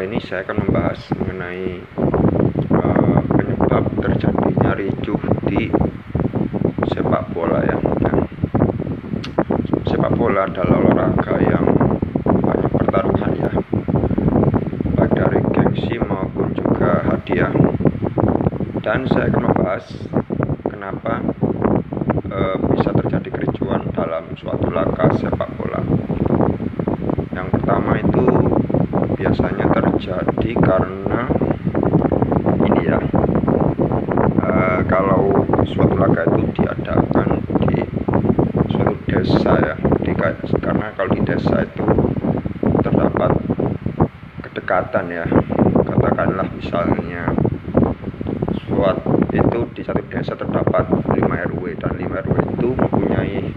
kali ini saya akan membahas mengenai uh, penyebab terjadinya ricuh di sepak bola ya. Nah, sepak bola adalah olahraga yang banyak pertaruhan ya, baik dari gengsi maupun juga hadiah. Dan saya akan membahas kenapa uh, bisa terjadi kericuan dalam suatu laga sepak bola. Yang pertama itu biasanya terjadi karena ini ya uh, kalau suatu laga itu diadakan di suatu desa ya di, karena kalau di desa itu terdapat kedekatan ya. Katakanlah misalnya suatu itu di satu desa terdapat 5 RW dan 5 RW itu mempunyai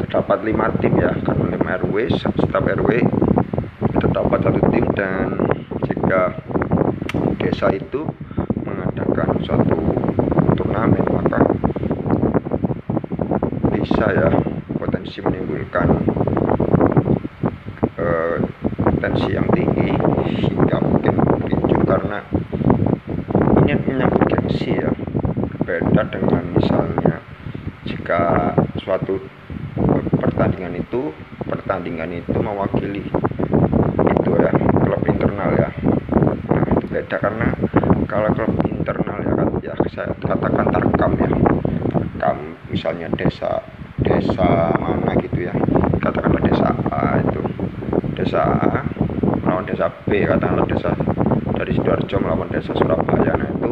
terdapat 5 tim ya. Karena 5 RW setiap RW terdapat satu desa itu mengadakan suatu turnamen maka bisa ya potensi menimbulkan uh, tensi yang tinggi hingga mungkin ricu karena ini menyangkut gengsi ya berbeda dengan misalnya jika suatu pertandingan itu pertandingan itu mewakili ya klub internal ya nah itu beda karena kalau klub internal ya kan ya saya katakan tarkam ya. Tarkam misalnya desa desa mana gitu ya. Katakanlah desa A itu. Desa A melawan desa B katakanlah desa dari sidoarjo melawan desa Surabaya. Nah itu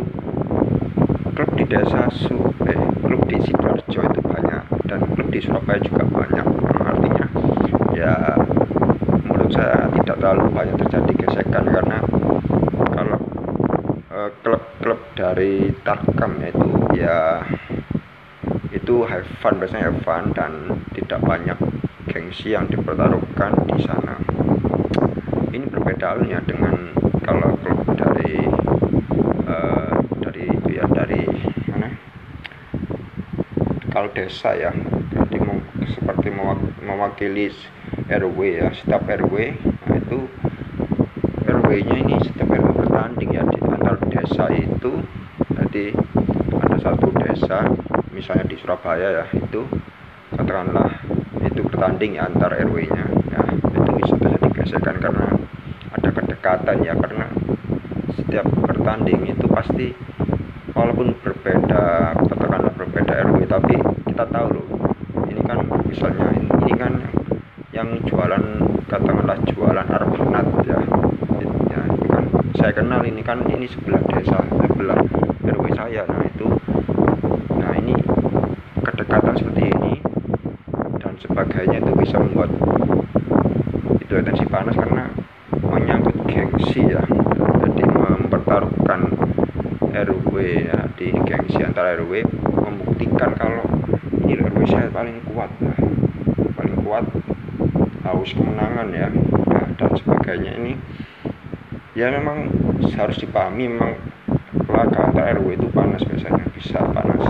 klub di desa Su eh, klub di sidoarjo itu banyak dan klub di Surabaya juga banyak. Artinya ya saya tidak terlalu banyak terjadi gesekan karena kalau eh, klub-klub uh, dari Tarkam itu ya itu have fun biasanya have fun dan tidak banyak gengsi yang dipertaruhkan di sana. Ini berbeda halnya dengan kalau klub dari uh, dari ya dari mana? Kalau desa ya jadi seperti mewakili RW ya setiap RW nah itu RW nya ini setiap RW bertanding ya di antar desa itu jadi ada satu desa misalnya di Surabaya ya itu katakanlah itu bertanding ya antar RW nya ya itu bisa terjadi gesekan karena ada kedekatan ya karena setiap bertanding itu pasti walaupun berbeda katakanlah berbeda RW tapi kita tahu loh ini kan misalnya ini kan yang jualan katakanlah jualan arbonat ya. Ya ini kan saya kenal ini kan ini sebelah desa sebelah saya nah itu nah ini kedekatan seperti ini dan sebagainya itu bisa membuat itu tensi panas karena menyangkut gengsi ya. Jadi mempertaruhkan RW ya di gengsi antara RW membuktikan kalau ini RW saya paling kuat ya paling kuat haus kemenangan ya nah, dan sebagainya. Ini ya memang harus dipahami memang laga antar RW itu panas biasanya. Bisa panas.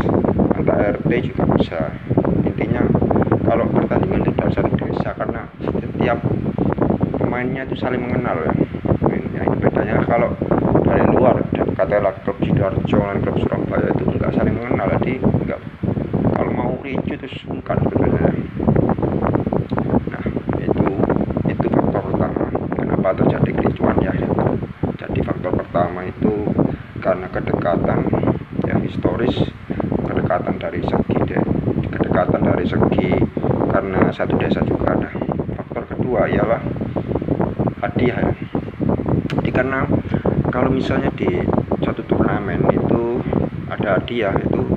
Antar RT juga bisa. Intinya kalau pertandingan di dalam satu desa karena setiap pemainnya itu saling mengenal ya. Ya ini bedanya kalau dari luar katakanlah klub Sidoarjo dan klub Surabaya itu enggak saling mengenal. Jadi enggak kalau mau ricu itu sungkan sebenarnya terjadi kericuan ya jadi faktor pertama itu karena kedekatan ya historis kedekatan dari segi de, kedekatan dari segi karena satu desa juga ada. Faktor kedua ialah hadiah. Jadi karena kalau misalnya di satu turnamen itu ada hadiah itu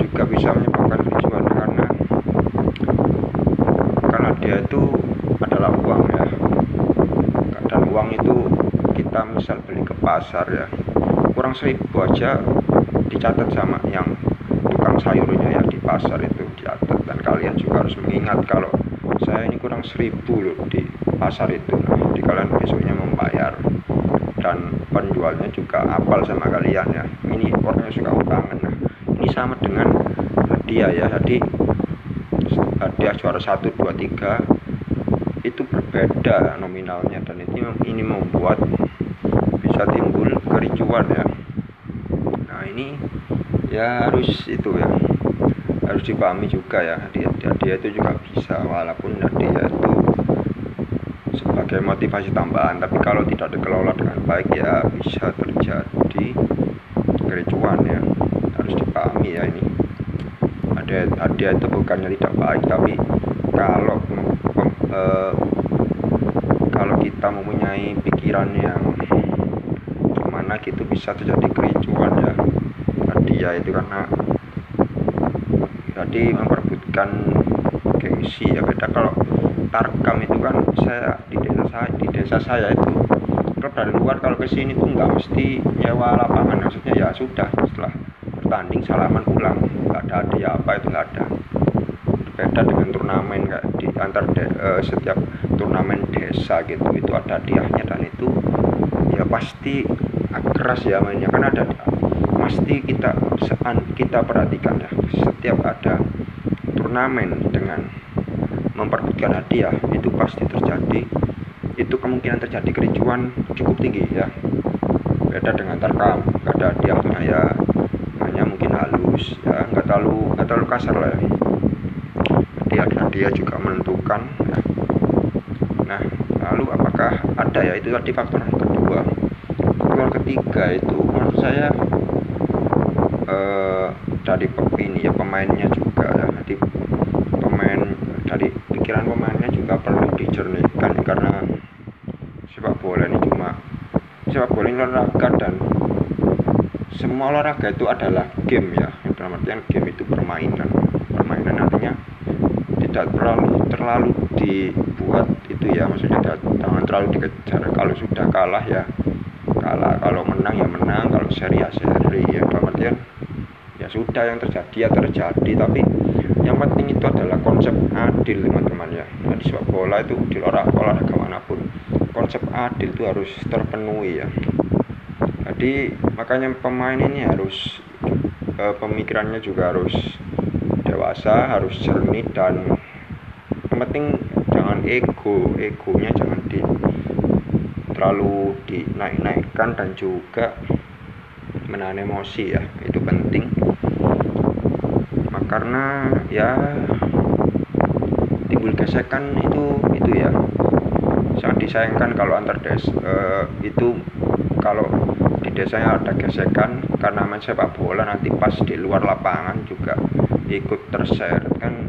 juga bisa menyebabkan kericuan karena karena dia itu adalah uang ya. Uang itu kita misal beli ke pasar ya kurang seribu aja dicatat sama yang tukang sayurnya ya di pasar itu dicatat. Dan kalian juga harus mengingat kalau saya ini kurang seribu loh di pasar itu. Nah, jadi kalian besoknya membayar. Dan penjualnya juga apal sama kalian ya. Ini orangnya suka utangan nah ini sama dengan hadiah ya. Jadi hadiah juara 1, 2, 3 itu berbeda nominalnya. Dan itu ini membuat bisa timbul kericuan ya. Nah ini ya harus itu ya. Harus dipahami juga ya. Dia, dia, dia itu juga bisa walaupun dia itu sebagai motivasi tambahan. Tapi kalau tidak dikelola dengan baik ya bisa terjadi kericuan ya. Harus dipahami ya ini. Ada hadiah itu bukannya tidak baik tapi kalau eh, kalau kita mempunyai pikiran yang mana gitu bisa terjadi kericuan ya. Hadiah itu karena jadi memperbutkan gengsi ya. Beda kalau tarkam itu kan saya di desa saya di desa saya itu kalau dari luar kalau ke sini tuh nggak mesti nyewa lapangan. Maksudnya ya sudah setelah bertanding salaman pulang. Nggak ada hadiah apa itu nggak ada. Beda dengan turnamen kayak di antar de, uh, setiap turnamen desa gitu. Itu ada hadiahnya dan itu ya pasti keras ya mainnya kan ada pasti kita kita perhatikan ya setiap ada turnamen dengan memperbutkan hadiah itu pasti terjadi. Itu kemungkinan terjadi kericuan cukup tinggi ya. Beda dengan tarkam ada hadiahnya ya. Hanya mungkin halus ya. Nggak terlalu nggak terlalu kasar lah ya. Hadiah dia juga menentukan ya. nah lalu apakah ada ya? Itu tadi faktor kedua faktor ketiga itu menurut saya eh, dari ini ya pemainnya juga ya jadi pemain dari pikiran pemainnya juga perlu dijernihkan karena sepak bola ini cuma sepak bola ini olahraga dan semua olahraga itu adalah game ya. Dalam artian game itu permainan. Permainan artinya tidak terlalu terlalu dibuat itu ya. Maksudnya jangan terlalu dikejar. Kalau sudah kalah ya kalah kalau menang ya menang. Kalau seri ya seri. Ya dalam artian ya sudah. Yang terjadi ya terjadi. Tapi yang penting itu adalah konsep adil teman-teman ya. Nah, di sepak bola itu di olahraga olahraga mana pun konsep adil itu harus terpenuhi ya. Jadi makanya pemain ini harus eh, pemikirannya juga harus dewasa harus jernih dan yang penting jangan ego. Egonya jangan di terlalu dinaik-naikkan dan juga menahan emosi ya. Itu penting. Nah, karena ya timbul gesekan itu itu ya sangat disayangkan kalau antar des uh, itu kalau di desanya ada gesekan karena main sepak bola nanti pas di luar lapangan juga ikut terseret kan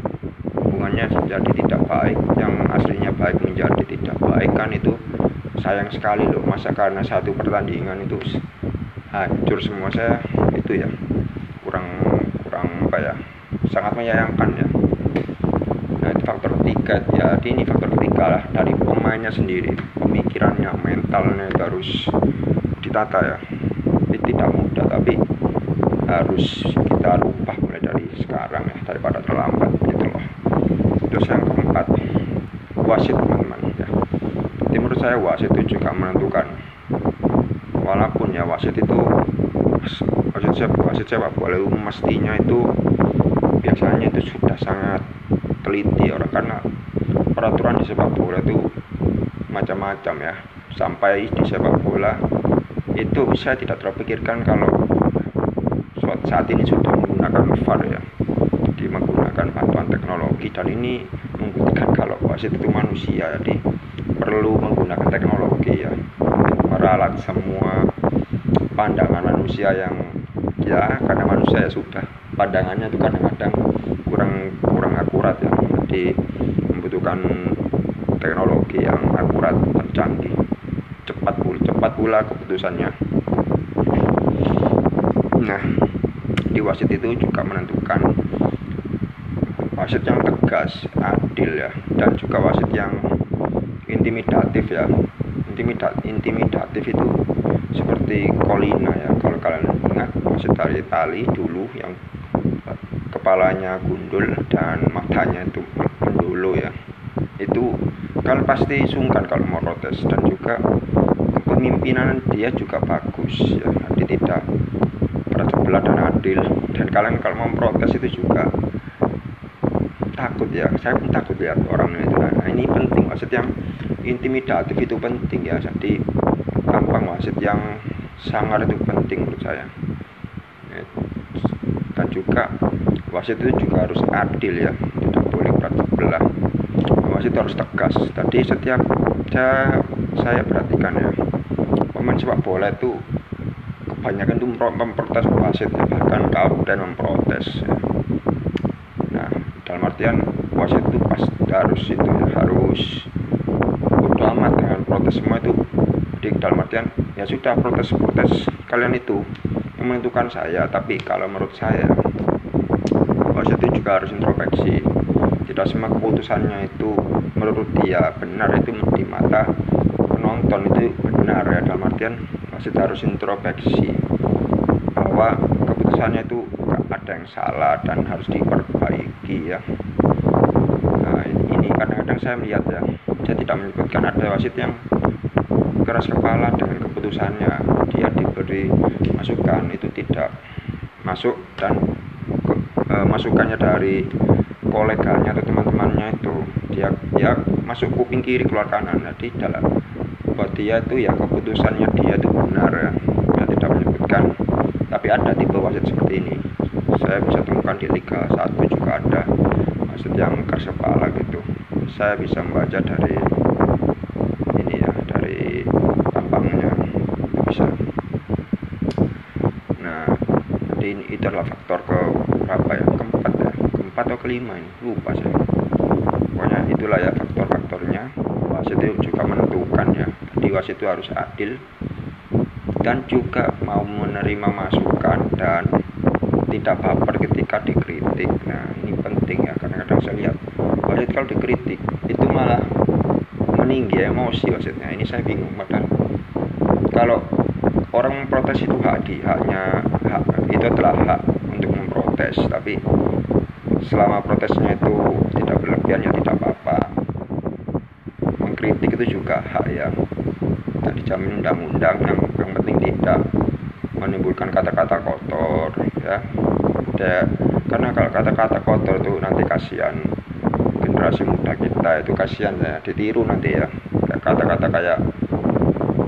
hubungannya jadi tidak baik yang aslinya baik menjadi tidak baik kan itu sayang sekali loh masa karena satu pertandingan itu hancur semua saya itu ya. Kurang kurang apa ya sangat menyayangkan ya. Nah itu faktor ketiga ya ini faktor ketiga lah dari pemainnya sendiri pemikirannya mentalnya itu harus ditata ya. Ini tidak mudah tapi harus kita rubah mulai dari sekarang ya daripada terlambat gitu loh. Terus yang keempat wasit teman-teman ya jadi menurut saya wasit itu juga menentukan. Walaupun ya wasit itu wasit sepak wasit sepak bola mestinya itu biasanya itu sudah sangat teliti orang karena peraturan di sepak bola itu macam-macam ya. Sampai di sepak bola itu saya tidak terpikirkan kalau saat ini sudah menggunakan VAR ya. Di menggunakan bantuan teknologi dan ini membuktikan kalau wasit itu manusia jadi perlu menggunakan teknologi ya. Meralat semua pandangan manusia yang ya karena manusia ya sudah. Pandangannya itu kadang-kadang kurang kurang akurat ya. Jadi membutuhkan teknologi yang akurat dan canggih. Cepat pula cepat pula keputusannya. Nah di wasit itu juga menentukan wasit yang tegas adil ya. Dan juga wasit yang intimidatif ya. Intimidat intimidatif itu seperti Colina ya. Kalau kalian ingat wasit dari Itali dulu yang kepalanya gundul dan matanya itu mendulu ya. Itu kan pasti sungkan kalau mau protes. Dan juga kepemimpinan dia juga bagus ya. Jadi tidak pada sebelah dan adil. Dan kalian kalau mau protes itu juga takut ya. Saya pun takut lihat orang itu nah ini penting wasit yang intimidatif itu penting ya. Jadi tampang wasit yang sangar itu penting menurut saya. Ya, dan juga wasit itu juga harus adil ya. Tidak boleh berat sebelah. Wasit harus tegas. Tadi setiap saya saya perhatikan ya. Pemain sepak bola itu kebanyakan itu memprotes wasit ya. Bahkan kapten memprotes ya artian wasit itu pas harus itu ya harus bodo amat dengan protes semua itu. Di dalam artian ya sudah protes-protes kalian itu menentukan saya tapi kalau menurut saya wasit itu juga harus introspeksi. Tidak semua keputusannya itu menurut dia benar itu di mata penonton itu benar ya dalam artian wasit harus introspeksi bahwa keputusannya itu ada yang salah dan harus diperbaiki ya ini kadang-kadang saya melihat ya saya tidak menyebutkan ada wasit yang keras kepala dengan keputusannya. Dia diberi masukan itu tidak masuk dan ke, e, masukannya dari koleganya atau teman-temannya itu. Dia dia masuk kuping kiri keluar kanan. Jadi dalam buat dia itu ya keputusannya dia itu benar ya. Dia tidak menyebutkan tapi ada tipe wasit seperti ini. Saya bisa temukan di Liga 1 juga ada keras kepala gitu saya bisa membaca dari ini ya dari tampangnya. Bisa. Nah jadi ini itu adalah faktor ke berapa ya? Keempat ya? Keempat atau kelima ini? Lupa saya. Pokoknya itulah ya faktor-faktornya. Wasit itu juga menentukan ya. Jadi wasit itu harus adil dan juga mau menerima masukan dan tidak baper ketika dikritik. Nah ini penting ya kadang-kadang saya lihat. Wasit kalau dikritik itu malah meninggi emosi wasitnya ini saya bingung padahal kalau orang memprotes itu hak di haknya hak itu adalah hak untuk memprotes. Tapi selama protesnya itu tidak berlebihan ya tidak apa-apa. Mengkritik itu juga hak ya. Tidak dijamin undang-undang yang, yang penting tidak menimbulkan kata-kata kotor ya ya karena kalau kata-kata kotor itu nanti kasihan generasi muda kita itu kasihan ya ditiru nanti ya. Kata-kata kayak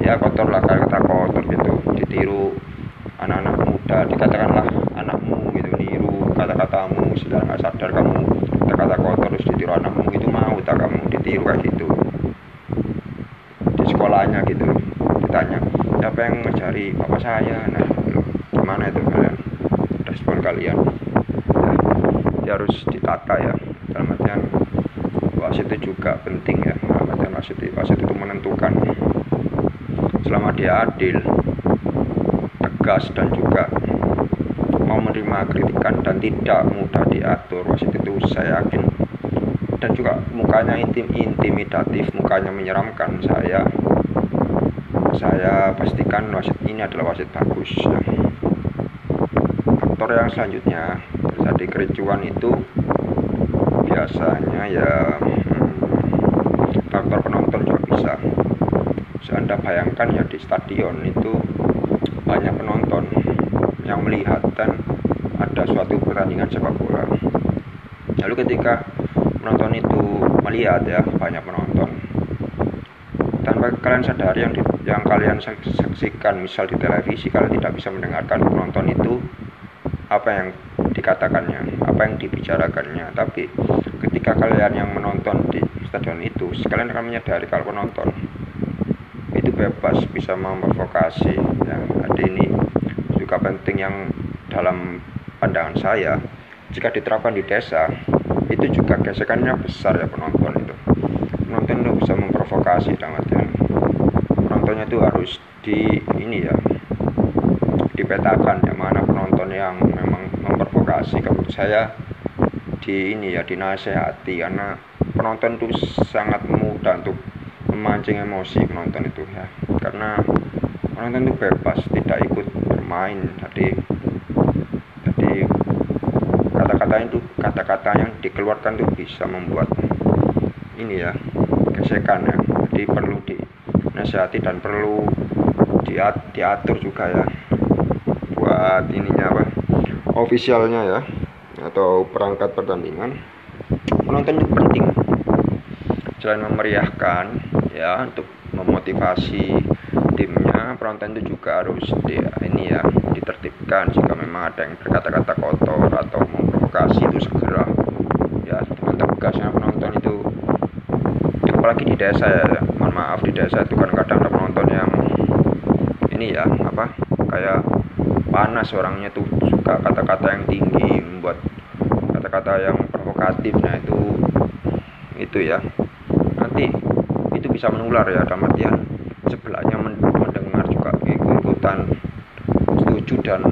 ya kotor lah kata kotor gitu ditiru anak-anak muda. Dikatakanlah anakmu gitu niru kata-katamu sudah nggak sadar kamu kata-kata kotor terus ditiru anakmu itu mau tak kamu ditiru kayak gitu. Di sekolahnya gitu ditanya siapa yang mencari bapak saya. Nah gimana itu kalian respon kalian. Ya, harus ditata ya. Dalam artian wasit itu juga penting ya. Dalam artian wasit, wasit itu menentukan. Selama dia adil tegas dan juga mau menerima kritikan dan tidak mudah diatur wasit itu saya yakin. Dan juga mukanya intim intimidatif mukanya menyeramkan. Saya saya pastikan wasit ini adalah wasit bagus. ya faktor yang selanjutnya. Terjadi kericuan itu biasanya ya hmm, faktor penonton juga bisa. Bisa anda bayangkan ya di stadion itu banyak penonton yang melihat dan ada suatu pertandingan sepak bola. Lalu ketika penonton itu melihat ya banyak penonton. Tanpa kalian sadari yang di, yang kalian saksikan misal di televisi kalian tidak bisa mendengarkan penonton itu apa yang dikatakannya, apa yang dibicarakannya. Tapi ketika kalian yang menonton di stadion itu, sekalian akan menyadari kalau penonton itu bebas bisa memprovokasi. Ya, jadi ini juga penting yang dalam pandangan saya, jika diterapkan di desa, itu juga gesekannya besar ya penonton itu. Penonton itu bisa memprovokasi dalam artian penontonnya itu harus di ini ya dipetakan ya mana penonton yang memprovokasi kalau saya di ini ya dinasehati. Karena penonton itu sangat mudah untuk memancing emosi penonton itu ya. Karena penonton itu bebas tidak ikut bermain. Jadi jadi kata-kata itu kata-kata yang dikeluarkan itu bisa membuat ini ya gesekan ya. Jadi perlu dinasehati dan perlu diatur juga ya buat ininya apa ofisialnya ya atau perangkat pertandingan penonton itu penting. Selain memeriahkan ya untuk memotivasi timnya penonton itu juga harus di, ini ya ditertibkan jika memang ada yang berkata-kata kotor atau memprovokasi itu segera. Ya dengan tegasnya penonton itu apalagi di desa ya. Mohon maaf di desa itu kan kadang ada penonton yang ini ya apa kayak panas orangnya tuh suka kata-kata yang tinggi membuat kata-kata yang provokatif. Nah itu itu ya. Nanti itu bisa menular ya dalam artian sebelahnya mendengar juga ikut-ikutan setuju dan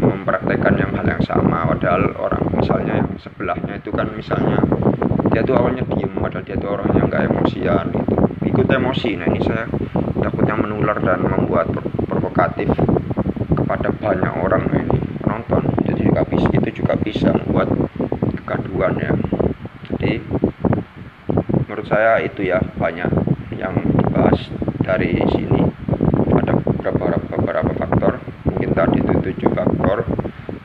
mempraktekkan yang hal yang sama. Padahal orang misalnya yang sebelahnya itu kan misalnya dia tuh awalnya diem padahal dia tuh orangnya nggak emosian gitu. Ikut emosi. Nah ini saya takutnya menular dan membuat provokatif kepada banyak orang ini penonton jadi juga bisa itu juga bisa membuat kegaduhan ya. Jadi menurut saya itu ya banyak yang dibahas dari sini. Ada beberapa beberapa faktor. Mungkin tadi itu tujuh faktor.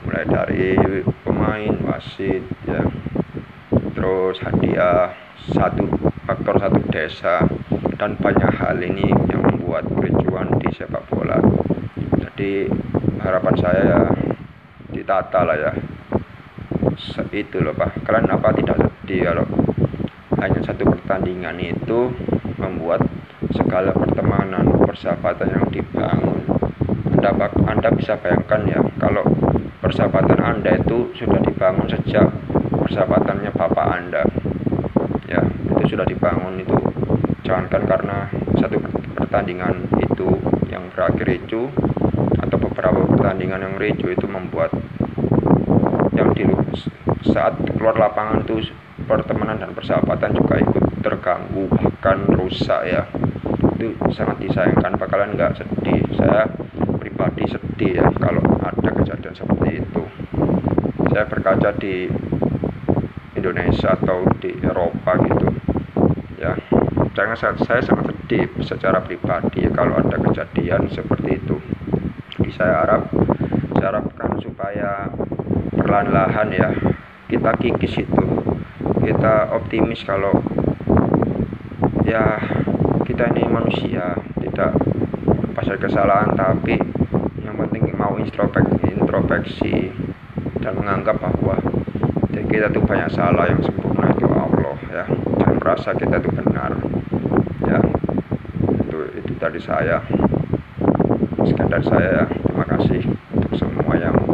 Mulai dari pemain wasit ya. Terus hadiah satu faktor satu desa. Dan banyak hal ini yang membuat kericuan di sepak bola. Jadi harapan saya ya ditata lah ya. Itu loh pak. Kalian apa tidak sedih kalau hanya satu pertandingan itu membuat segala pertemanan persahabatan yang dibangun? Anda, anda bisa bayangkan ya kalau persahabatan anda itu sudah dibangun sejak persahabatannya bapak anda. Ya itu sudah dibangun itu. Jangankan karena satu pertandingan itu yang berakhir atau beberapa pertandingan yang ricu itu membuat yang di saat keluar lapangan itu pertemanan dan persahabatan juga ikut terganggu bahkan rusak ya. Itu sangat disayangkan. Bakalan nggak sedih. Saya pribadi sedih ya kalau ada kejadian seperti itu. Saya berkaca di Indonesia atau di Eropa gitu. Ya jangan saya, saya sangat sedih secara pribadi kalau ada kejadian seperti itu jadi saya harap saya harapkan supaya perlahan-lahan ya kita kikis itu. Kita optimis kalau ya kita ini manusia tidak pasal kesalahan tapi yang penting mau introspeksi, introspeksi dan menganggap bahwa kita tuh banyak salah yang sempurna itu Allah ya. Jangan merasa kita itu benar ya. Itu itu dari saya sekian dari saya ya terima kasih untuk semua yang